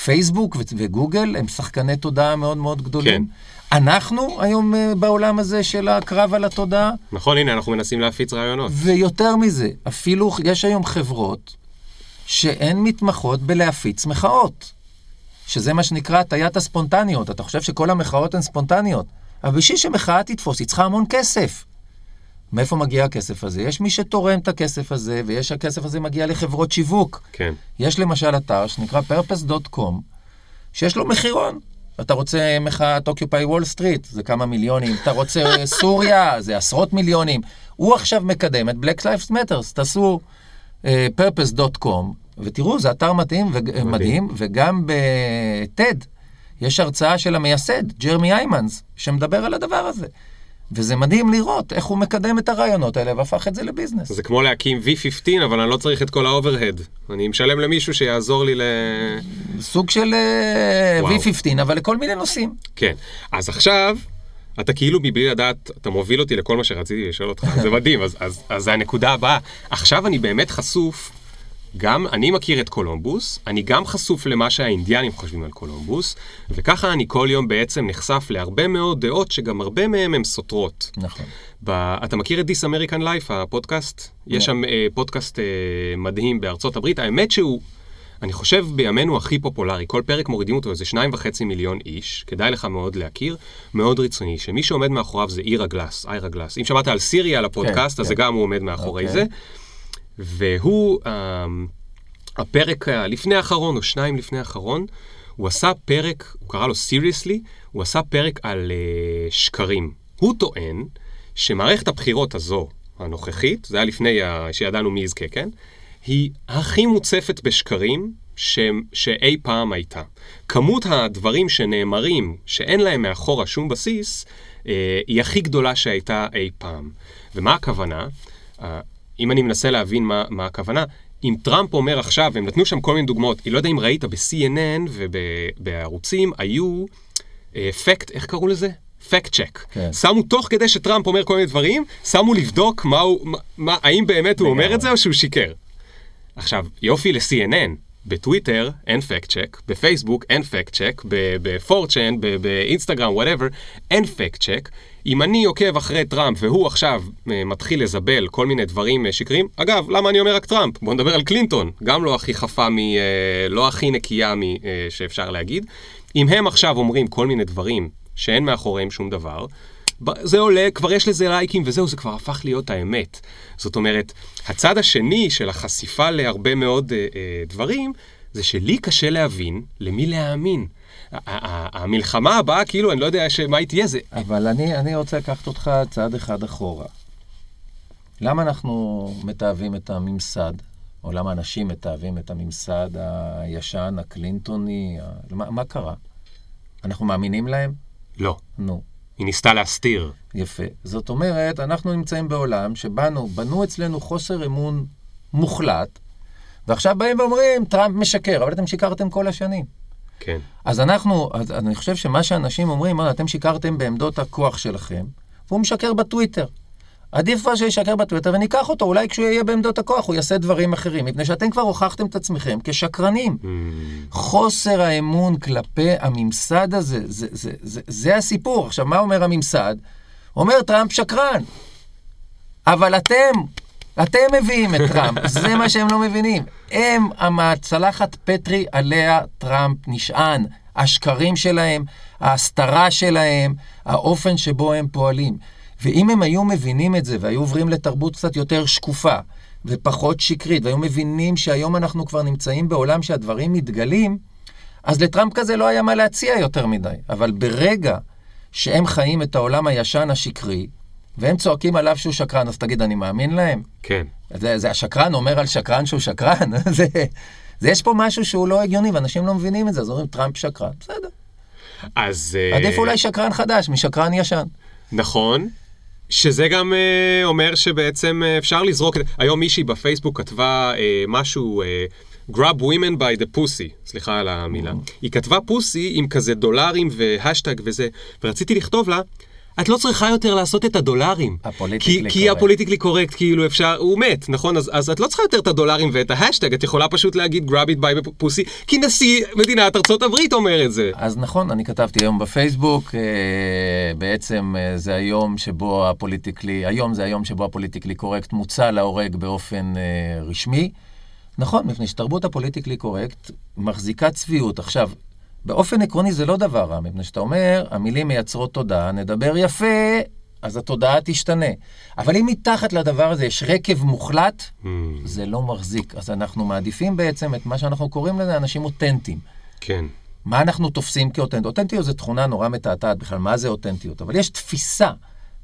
C: פייסבוק וגוגל הם שחקני תודעה מאוד מאוד גדולים.
A: כן.
C: אנחנו היום אה, בעולם הזה של הקרב על התודעה,
A: נכון, הנה, אנחנו מנסים להפיץ רעיונות.
C: ויותר מזה, אפילו יש היום חברות שהן מתמחות בלהפיץ מחאות, שזה מה שנקרא הטיית הספונטניות. אתה חושב שכל המחאות הן ספונטניות, אבל בשביל שמחאה תתפוס, היא צריכה המון כסף. מאיפה מגיע הכסף הזה? יש מי שתורם את הכסף הזה, ויש הכסף הזה מגיע לחברות שיווק.
A: כן.
C: יש למשל אתר שנקרא purpose.com, שיש לו מחירון. אתה רוצה מחאת אוקיופאי וול סטריט, זה כמה מיליונים. אתה רוצה סוריה, זה עשרות מיליונים. הוא עכשיו מקדם את Black Lives Matters, תעשו uh, purpose.com, ותראו, זה אתר מדהים, ו- מדהים. מדהים, וגם ב-TED יש הרצאה של המייסד, ג'רמי היימנס, שמדבר על הדבר הזה. וזה מדהים לראות איך הוא מקדם את הרעיונות האלה והפך את זה לביזנס.
A: זה כמו להקים V15, אבל אני לא צריך את כל ה overhead. אני משלם למישהו שיעזור לי ל...
C: סוג של אה,
A: וואו.
C: V15, אבל לכל מיני נושאים.
A: כן. אז עכשיו, אתה כאילו מבלי לדעת, אתה מוביל אותי לכל מה שרציתי לשאול אותך, זה מדהים, אז, אז, אז זה הנקודה הבאה. עכשיו אני באמת חשוף, גם אני מכיר את קולומבוס, אני גם חשוף למה שהאינדיאנים חושבים על קולומבוס, וככה אני כל יום בעצם נחשף להרבה מאוד דעות שגם הרבה מהן הן סותרות.
C: נכון.
A: ב... אתה מכיר את This American Life, הפודקאסט? יש שם אה, פודקאסט אה, מדהים בארצות הברית. האמת שהוא, אני חושב בימינו הכי פופולרי, כל פרק מורידים אותו איזה שניים וחצי מיליון איש, כדאי לך מאוד להכיר, מאוד רציני, שמי שעומד מאחוריו זה אירה גלאס, איירה גלאס. אם שמעת על Serial הפודקאסט,
C: כן,
A: אז
C: כן.
A: זה גם הוא עומד מאחורי
C: אוקיי.
A: זה. והוא, אמ, הפרק הלפני האחרון, או שניים לפני האחרון, הוא עשה פרק, הוא קרא לו סיריוסלי, הוא עשה פרק על uh, שקרים. הוא טוען שמערכת הבחירות הזו, הנוכחית, זה היה לפני ה- שידענו מי יזכה, כן? היא הכי מוצפת בשקרים ש... שאי פעם הייתה. כמות הדברים שנאמרים, שאין להם מאחורה שום בסיס, אה, היא הכי גדולה שהייתה אי פעם. ומה הכוונה? אה, אם אני מנסה להבין מה, מה הכוונה, אם טראמפ אומר עכשיו, הם נתנו שם כל מיני דוגמאות, אני לא יודע אם ראית ב-CNN ובערוצים, היו fact, איך קראו לזה? fact check.
C: כן.
A: שמו תוך כדי שטראמפ אומר כל מיני דברים, שמו לבדוק מה הוא, מה, מה, האם באמת הוא אומר את זה או שהוא שיקר. עכשיו, יופי ל-CNN, בטוויטר אין fact check, בפייסבוק אין fact check, ב-4chan, באינסטגרם, whatever, אין fact check. אם אני עוקב אחרי טראמפ והוא עכשיו אה, מתחיל לזבל כל מיני דברים אה, שקריים, אגב, למה אני אומר רק טראמפ? בוא נדבר על קלינטון, גם לא הכי חפה מ... אה, לא הכי נקייה מ... שאפשר להגיד. אם הם עכשיו אומרים כל מיני דברים שאין מאחוריהם שום דבר, זה עולה, כבר יש לזה לייקים וזהו, זה כבר הפך להיות האמת. זאת אומרת, הצד השני של החשיפה להרבה מאוד דברים, זה שלי קשה להבין למי להאמין. המלחמה הבאה, כאילו, אני לא יודע מה היא תהיה, זה...
C: אבל אני, אני רוצה לקחת אותך צעד אחד אחורה. למה אנחנו מתעבים את הממסד, או למה אנשים מתעבים את הממסד הישן, הקלינטוני, ה... מה, מה קרה? אנחנו מאמינים להם?
A: לא,
C: נו,
A: היא ניסתה להסתיר.
C: יפה. זאת אומרת, אנחנו נמצאים בעולם שבנו, בנו אצלנו חוסר אמון מוחלט, ועכשיו באים ואומרים, טראמפ משקר, אבל אתם שיקרתם כל השנים.
A: כן.
C: אז אנחנו, אז אני חושב שמה שאנשים אומרים, "אה, אתם שיקרתם בעמדות הכוח שלכם, והוא משקר בטוויטר. עדיף כבר שישקר בטוויטר וניקח אותו, אולי כשהוא יהיה בעמדות הכוח הוא יעשה דברים אחרים, מפני שאתם כבר הוכחתם את עצמכם כשקרנים.
A: Mm,
C: חוסר האמון כלפי הממסד הזה, זה, זה, זה, זה הסיפור. עכשיו, מה אומר הממסד? אומר טראמפ שקרן. אבל אתם, אתם מביאים את טראמפ, זה מה שהם לא מבינים. הם, הצלחת פטרי עליה טראמפ נשען. השקרים שלהם, ההסתרה שלהם, האופן שבו הם פועלים. ואם הם היו מבינים את זה והיו עוברים לתרבות קצת יותר שקופה ופחות שקרית, והיו מבינים שהיום אנחנו כבר נמצאים בעולם שהדברים מתגלים, אז לטראמפ כזה לא היה מה להציע יותר מדי. אבל ברגע שהם חיים את העולם הישן השקרי, והם צועקים עליו שהוא שקרן, אז תגיד, אני מאמין להם?
A: כן.
C: זה, זה השקרן אומר על שקרן שהוא שקרן. זה, זה יש פה משהו שהוא לא הגיוני, ואנשים לא מבינים את זה, אז אומרים, טראמפ שקרן. בסדר.
A: אז... אה,
C: עדיף אולי שקרן חדש משקרן ישן.
A: נכון. שזה גם אה, אומר שבעצם אה, אפשר לזרוק... היום מישהי בפייסבוק כתבה אה, משהו, אה, grab women by the pussy, סליחה על המילה. היא כתבה pussy עם כזה דולרים והשטג וזה, ורציתי לכתוב לה, את לא צריכה יותר לעשות את הדולרים.
C: הפוליטיקלי
A: כי, כי
C: קורקט.
A: הפוליטיקלי קורקט, כאילו אפשר, הוא מת, נכון? אז, אז את לא צריכה יותר את הדולרים ואת ההשטג, את יכולה פשוט להגיד grab it by pussy, כי נשיא מדינת ארצות הברית אומר את זה.
C: אז נכון, אני כתבתי היום בפייסבוק, אה, בעצם אה, זה היום שבו הפוליטיקלי, היום זה היום שבו הפוליטיקלי קורקט מוצא להורג באופן אה, רשמי. נכון, מפני שתרבות הפוליטיקלי קורקט מחזיקה צביעות. עכשיו, באופן עקרוני זה לא דבר רע, מפני שאתה אומר, המילים מייצרות תודעה, נדבר יפה, אז התודעה תשתנה. אבל אם מתחת לדבר הזה יש רקב מוחלט,
A: Hmm,
C: זה לא מחזיק. אז אנחנו מעדיפים בעצם את מה שאנחנו קוראים לזה אנשים אותנטיים.
A: כן.
C: מה אנחנו תופסים כאותנטיות? אותנטיות זו תכונה נורא מתעתעת בכלל, מה זה אותנטיות? אבל יש תפיסה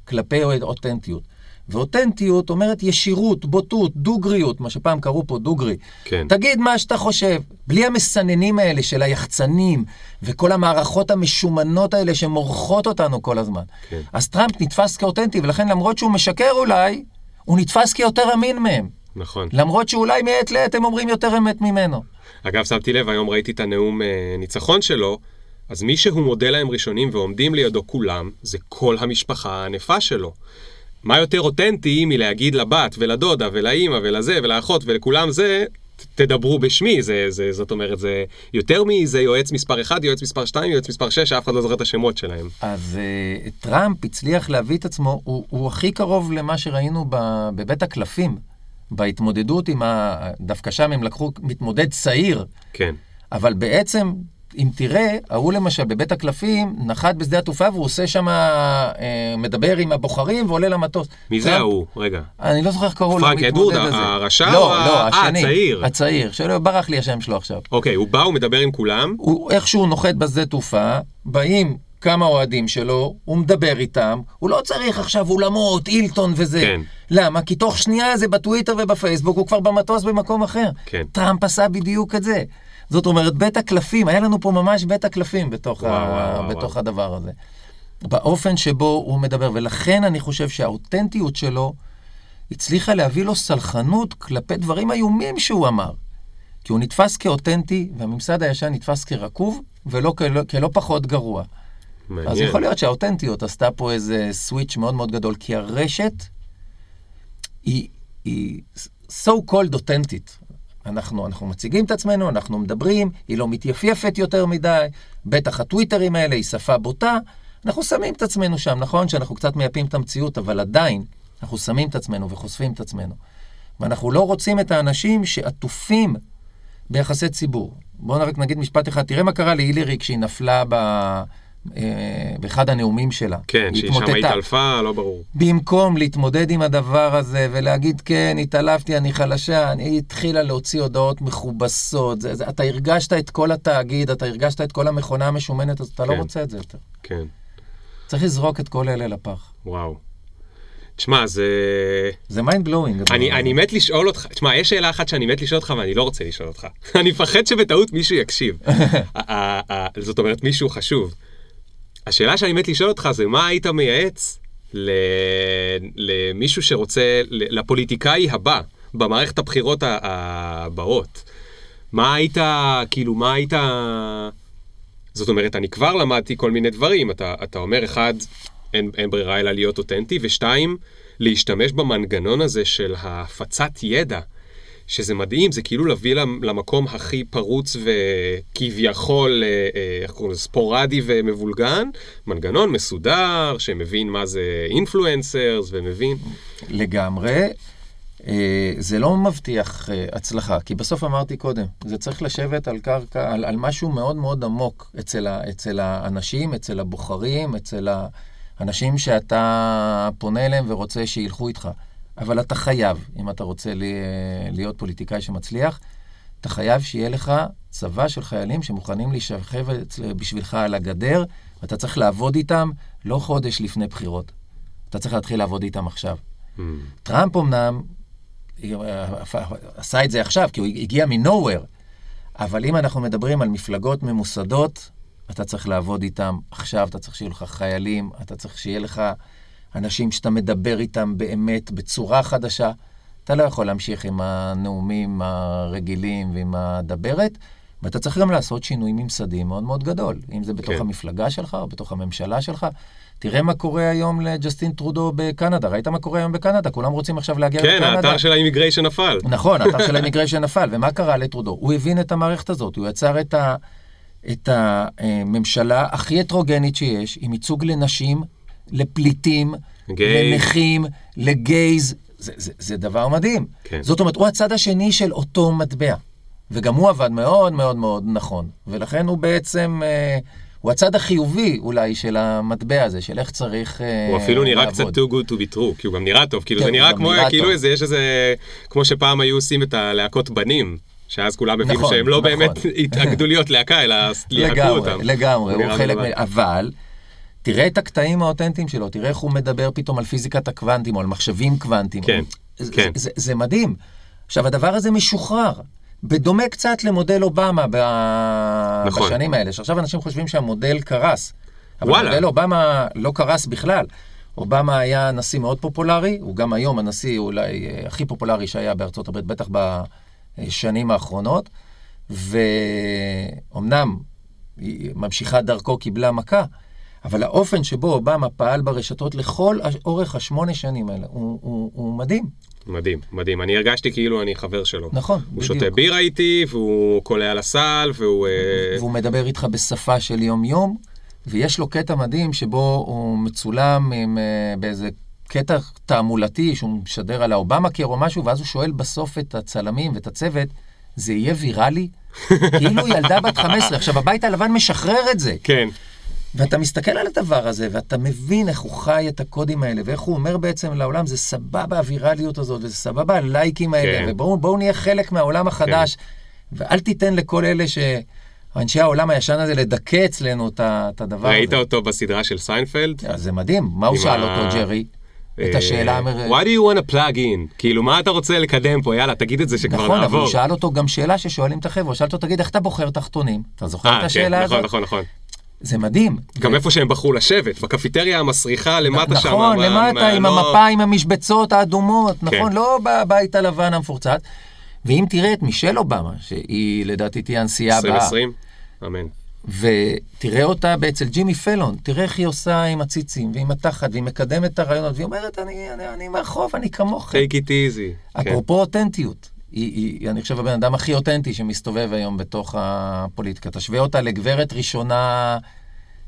C: כלפי אותנטיות. ואותנטיות אומרת ישירות, בוטות, דוגריות, מה שפעם קראו פה דוגרי.
A: כן.
C: תגיד מה שאתה חושב, בלי המסננים האלה של היחצנים וכל המערכות המשומנות האלה שמורחות אותנו כל הזמן.
A: כן.
C: אז טראמפ נתפס כאותנטי, ולכן למרות שהוא משקר אולי, הוא נתפס כיותר אמין מהם.
A: נכון.
C: למרות שאולי מעת לעת הם אומרים יותר אמת ממנו.
A: אגב, שמתי לב, היום ראיתי את הנאום אה, ניצחון שלו, אז מי שהוא מודה להם ראשונים ועומדים לידו כולם, זה כל המשפחה הענפה שלו. מה יותר אותנטי מלהגיד לבת ולדודה ולאימא ולזה ולאחות ולכולם זה, תדברו בשמי, זה, זה, זאת אומרת, זה יותר מזה יועץ מספר 1, יועץ מספר 2, יועץ מספר 6, שאף אחד לא זוכר את השמות שלהם.
C: אז uh, טראמפ הצליח להביא את עצמו, הוא, הוא הכי קרוב למה שראינו ב, בבית הקלפים, בהתמודדות עם ה... דווקא שם הם לקחו מתמודד צעיר,
A: כן.
C: אבל בעצם, אם תראה, ההוא למשל בבית הקלפים נחת בשדה התעופה והוא עושה שם, אה, מדבר עם הבוחרים ועולה למטוס.
A: מי זה ההוא? רגע.
C: אני לא זוכר איך קראו לו,
A: פרנק
C: הזה.
A: הרשע
C: לא, לא,
A: אה,
C: השני.
A: הצעיר.
C: הצעיר, שלא ברח לי השם שלו עכשיו.
A: אוקיי, הוא בא, הוא מדבר עם כולם.
C: הוא איכשהו נוחת בשדה תעופה, באים כמה אוהדים שלו, הוא מדבר איתם, הוא לא צריך עכשיו אולמות, אילטון וזה.
A: כן.
C: למה? כי תוך שנייה זה בטוויטר ובפייסבוק, הוא כבר במטוס במקום אחר.
A: כן.
C: טראמפ עשה בדיוק את זה. זאת אומרת, בית הקלפים, היה לנו פה ממש בית הקלפים בתוך,
A: וואו,
C: ה...
A: וואו,
C: בתוך
A: וואו.
C: הדבר הזה. באופן שבו הוא מדבר, ולכן אני חושב שהאותנטיות שלו הצליחה להביא לו סלחנות כלפי דברים איומים שהוא אמר. כי הוא נתפס כאותנטי, והממסד הישן נתפס כרקוב, ולא כלא, כלא פחות גרוע.
A: מעניין.
C: אז יכול להיות שהאותנטיות עשתה פה איזה סוויץ' מאוד מאוד גדול, כי הרשת היא, היא so called אותנטית. אנחנו, אנחנו מציגים את עצמנו, אנחנו מדברים, היא לא מתייפייפת יותר מדי, בטח הטוויטרים האלה היא שפה בוטה, אנחנו שמים את עצמנו שם, נכון שאנחנו קצת מייפים את המציאות, אבל עדיין אנחנו שמים את עצמנו וחושפים את עצמנו. ואנחנו לא רוצים את האנשים שעטופים ביחסי ציבור. בואו רק נגיד משפט אחד, תראה מה קרה להילרי כשהיא נפלה ב... אה, באחד הנאומים שלה.
A: כן,
C: היא
A: שהיא שם. התעלפה, לא ברור.
C: במקום להתמודד עם הדבר הזה ולהגיד, כן, התעלפתי, אני חלשה, אני היא התחילה להוציא הודעות מכובסות. זה, זה, אתה הרגשת את כל התאגיד, אתה הרגשת את כל המכונה המשומנת, אז אתה לא
A: כן.
C: רוצה את זה יותר.
A: כן,
C: צריך לזרוק את כל אלה לפח.
A: וואו. תשמע, זה...
C: זה mind blowing.
A: אני, אני מת לשאול אותך, תשמע, יש שאלה אחת שאני מת לשאול אותך ואני לא רוצה לשאול אותך. אני מפחד שבטעות מישהו יקשיב. זאת אומרת, מישהו חשוב. השאלה שאני מת לשאול אותך זה מה היית מייעץ ל- למישהו שרוצה, לפוליטיקאי הבא, במערכת הבחירות הבאות. מה היית, כאילו, מה היית... זאת אומרת, אני כבר למדתי כל מיני דברים. אתה, אתה אומר, אחד, אין, אין ברירה אלא להיות אותנטי, ושתיים, להשתמש במנגנון הזה של הפצת ידע, שזה מדהים, זה כאילו להביא למ- למקום הכי פרוץ וכביכול, אה, אה, איך קוראים לזה, ספורדי ומבולגן, מנגנון מסודר, שמבין מה זה אינפלואנסרס, ומבין...
C: לגמרי. אה, זה לא מבטיח הצלחה, כי בסוף אמרתי קודם, זה צריך לשבת על קרקע, על, על משהו מאוד מאוד עמוק אצל, ה, אצל האנשים, אצל הבוחרים, אצל האנשים שאתה פונה אליהם ורוצה שילכו איתך. אבל אתה חייב, אם אתה רוצה לי- להיות פוליטיקאי שמצליח, אתה חייב שיהיה לך צבא של חיילים שמוכנים להישכב בשבילך על הגדר, ואתה צריך לעבוד איתם לא חודש לפני בחירות. אתה צריך להתחיל לעבוד איתם עכשיו.
A: Hmm,
C: טראמפ אמנם אה, עשה את זה עכשיו, כי הוא הגיע מ-nowhere, אבל אם אנחנו מדברים על מפלגות ממוסדות, אתה צריך לעבוד איתם עכשיו, אתה צריך שיהיו לך חיילים, אתה צריך שיהיה לך אנשים שאתה מדבר איתם באמת בצורה חדשה. אתה לא יכול להמשיך עם הנאומים הרגילים ועם הדברת, ואתה צריך גם לעשות שינוי ממסדי מאוד מאוד גדול, אם זה בתוך
A: כן.
C: המפלגה שלך או בתוך הממשלה שלך. תראה מה קורה היום לג'סטין טרודו בקנדה, ראית מה קורה היום בקנדה? כולם רוצים עכשיו להגיע
A: כן,
C: לקנדה.
A: האתר של ה immigration נפל.
C: נכון, האתר של ה immigration נפל, ומה קרה לטרודו? הוא הבין את המערכת הזאת, הוא יצר את, ה, את הממשלה הכי הטרוגנית שיש, עם ייצוג לנשים, לפליטים,
A: גיי.
C: לנכים, ל gays, זה, זה, זה דבר מדהים.
A: כן.
C: זאת אומרת, הוא הצד השני של אותו מטבע, וגם הוא עבד מאוד מאוד מאוד נכון, ולכן הוא בעצם... אה, הוא הצד החיובי אולי של המטבע הזה, של איך צריך אה,
A: הוא אפילו נראה
C: לעבוד.
A: קצת too good to be true, כי הוא גם נראה טוב, כאילו
C: כן,
A: זה
C: הוא
A: נראה כמו,
C: נראה
A: כאילו
C: טוב.
A: איזה, יש איזה, כמו שפעם היו עושים את הלהקות בנים, שאז כולם הבינו
C: נכון,
A: שהם לא
C: נכון.
A: באמת התאגדו להיות להקה, אלא
C: לגמרי,
A: אותם.
C: לגמרי, הוא
A: נראה
C: חלק. מ... אבל תראה את הקטעים האותנטיים שלו, תראה איך הוא מדבר פתאום על פיזיקת הקוונטים או על מחשבים קוונטיים.
A: כן,
C: זה,
A: כן.
C: זה, זה, זה מדהים. עכשיו, הדבר הזה משוחרר. בדומה קצת למודל אובמה ב...
A: נכון.
C: בשנים האלה, שעכשיו אנשים חושבים שהמודל קרס. אבל
A: וואלה.
C: מודל אובמה לא קרס בכלל. אובמה היה נשיא מאוד פופולרי, הוא גם היום הנשיא אולי אה, הכי פופולרי שהיה בארצות הברית, בטח בשנים האחרונות, ואומנם ממשיכת דרכו קיבלה מכה, אבל האופן שבו אובמה פעל ברשתות לכל אורך השמונה שנים האלה, הוא, הוא, הוא מדהים.
A: מדהים, מדהים. אני הרגשתי כאילו אני חבר שלו.
C: נכון,
A: הוא
C: בדיוק.
A: שותה בירה איתי, והוא קולע על הסל, והוא... אה,
C: והוא מדבר איתך בשפה של יום-יום, ויש לו קטע מדהים שבו הוא מצולם עם, אה, באיזה קטע תעמולתי שהוא משדר על האובמה קר או משהו, ואז הוא שואל בסוף את הצלמים ואת הצוות, זה יהיה ויראלי? כאילו ילדה בת 15. עכשיו, הבית הלבן משחרר את זה.
A: כן.
C: ואתה מסתכל על הדבר הזה, ואתה מבין איך הוא חי את הקודים האלה, ואיך הוא אומר בעצם לעולם, זה סבבה הווירליות הזאת, וזה סבבה הלייקים האלה,
A: כן.
C: ובואו נהיה חלק מהעולם החדש, ואל תיתן לכל אלה ש... אנשי העולם הישן הזה לדכא אצלנו את את הדבר הזה.
A: ראית אותו בסדרה של סיינפלד?
C: זה מדהים, מה הוא שאל
A: ה-
C: אותו, ג'רי? את
A: אה,
C: השאלה המר...
A: Why do you want to plug in? כאילו, מה אתה רוצה לקדם פה? יאללה, תגיד את זה שכבר
C: נכון, אבל
A: נעבור.
C: הוא שאל אותו גם שאלה ששואלים את החבר'ה, הוא שאל אותו, תגיד, איך אתה בוחר תחתונים? אתה זוכר את
A: אה, כן,
C: השאלה
A: נכון,
C: הזאת?
A: נכון, נכון.
C: זה מדהים.
A: גם
C: ו-
A: איפה שהם בחרו לשבת, בקפיטריה המסריחה למטה שם.
C: נכון, למטה,
A: מה-
C: עם
A: לא-
C: המפה, עם המשבצות האדומות,
A: כן.
C: נכון? לא בבית הלבן המפורצץ. ואם תראה את מישל אובמה, שהיא לדעתי תהיה הנשיאה הבאה,
A: 2020? אמן.
C: ותראה אותה אצל ג'ימי פלון, תראה איך היא עושה עם הציצים ועם התחת, והיא מקדמת את הרעיונות, והיא אומרת, אני, אני, אני מהרחוב, אני כמוכם.
A: take it easy. כן.
C: אפרופו אותנטיות, היא, היא, אני חושב הבן אדם הכי אותנטי שמסתובב היום בתוך הפוליטיקה. תשווה אותה לגברת ראשונה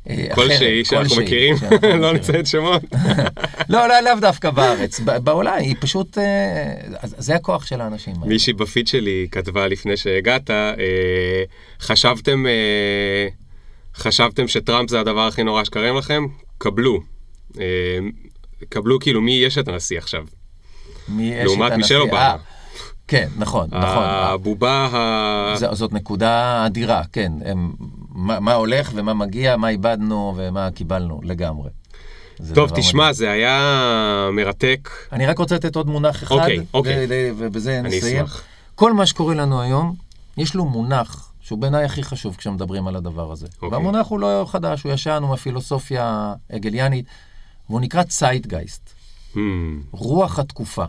C: אה, אחרת.
A: כלשהי שאנחנו מכירים, לא. נציין שמות.
C: לא, לא, לאו דווקא בארץ, בעולם, היא פשוט, אה, זה הכוח של האנשים.
A: מישהי בפיד שלי כתבה לפני שהגעת, אה, חשבתם, חשבתם שטראמפ זה הדבר הכי נורא שקרם לכם? קבלו. קבלו כאילו מי יש את הנשיא עכשיו.
C: מי אשת
A: לעומת
C: הנשיא?
A: מישל אובמה.
C: כן, נכון, נכון.
A: הבובה ה...
C: ז- זאת נקודה אדירה, כן. הם, מה, מה הולך ומה מגיע, מה איבדנו ומה קיבלנו לגמרי.
A: טוב, תשמע,
C: מדהים.
A: זה היה מרתק.
C: אני רק רוצה לתת עוד מונח אחד,
A: אוקיי, אוקיי.
C: ובזה
A: אני
C: נסיים.
A: אשמח.
C: כל מה שקורה לנו היום, יש לו מונח שהוא בעיניי הכי חשוב כשמדברים על הדבר הזה.
A: אוקיי.
C: והמונח הוא לא חדש, הוא ישן, הוא מהפילוסופיה הגליאנית, והוא נקרא צייטגייסט.
A: Hmm,
C: רוח התקופה.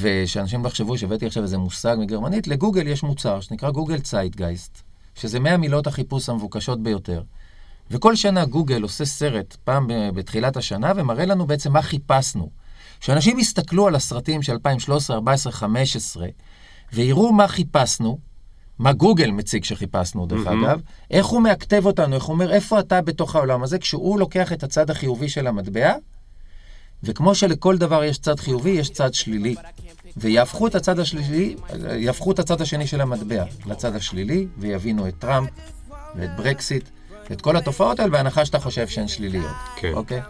C: ושאנשים לא יחשבו שהבאתי עכשיו איזה מושג מגרמנית, לגוגל יש מוצר שנקרא גוגל צייטגייסט, שזה 100 מילות החיפוש המבוקשות ביותר. וכל שנה גוגל עושה סרט, פעם בתחילת השנה, ומראה לנו בעצם מה חיפשנו. שאנשים יסתכלו על הסרטים של 2013, 2014, 2015, ויראו מה חיפשנו, מה גוגל מציג שחיפשנו, דרך
A: מהמם.
C: אגב, איך הוא מאכתב אותנו, איך הוא אומר, איפה אתה בתוך העולם הזה, כשהוא לוקח את הצד החיובי של המטבע, וכמו שלכל דבר יש צד חיובי, יש צד שלילי. ויהפכו את הצד השלילי, יהפכו את הצד השני של המטבע לצד השלילי, ויבינו את טראמפ, ואת ברקסיט, ואת כל התופעות האלה, בהנחה שאתה חושב שהן שליליות.
A: כן.
C: אוקיי?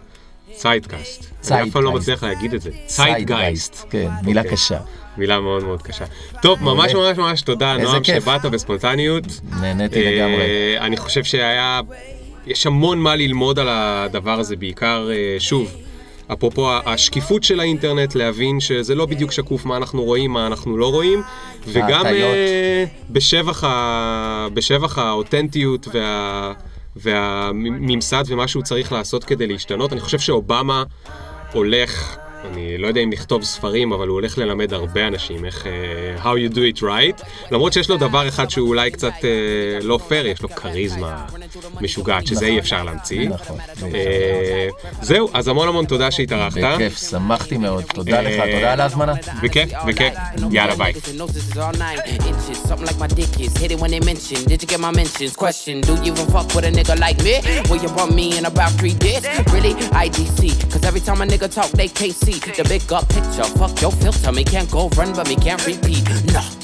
A: צייטגייסט. אני אף פעם לא. מצליח להגיד את זה. צייטגייסט.
C: כן, מילה
A: אוקיי.
C: קשה.
A: מילה מאוד מאוד קשה. טוב, ממש ממש ממש תודה, נועם. שבאת בספונטניות.
C: נהניתי לגמרי.
A: אה, אני חושב שהיה, יש המון מה ללמוד על הדבר הזה, בעיקר, אה, שוב, אפרופו השקיפות של האינטרנט, להבין שזה לא בדיוק שקוף מה אנחנו רואים, מה אנחנו לא רואים, וגם. אה, בשבח, ה, בשבח האותנטיות וה, והממסד ומה שהוא צריך לעשות כדי להשתנות. אני חושב שאובמה הולך... אני לא יודע אם לכתוב ספרים, אבל הוא הולך ללמד הרבה אנשים איך... אה, how you do it right. למרות שיש לו דבר אחד שהוא אולי קצת אה, לא פייר, יש לו כריזמה משוגעת, שזה אי אפשר להמציא.
C: נכון,
A: אה, זהו, אז המון המון תודה שהתארחת.
C: בכיף, שמחתי מאוד. תודה לך,
A: אה,
C: תודה על ההזמנה.
A: בכיף, בכיף. יאללה, ביי.
B: Like me? Will you bump me in about three days? Really? IDC. Cause every time a nigga talk, they can't see the big up picture. Fuck your filter, me can't go run, but me can't repeat. Nah.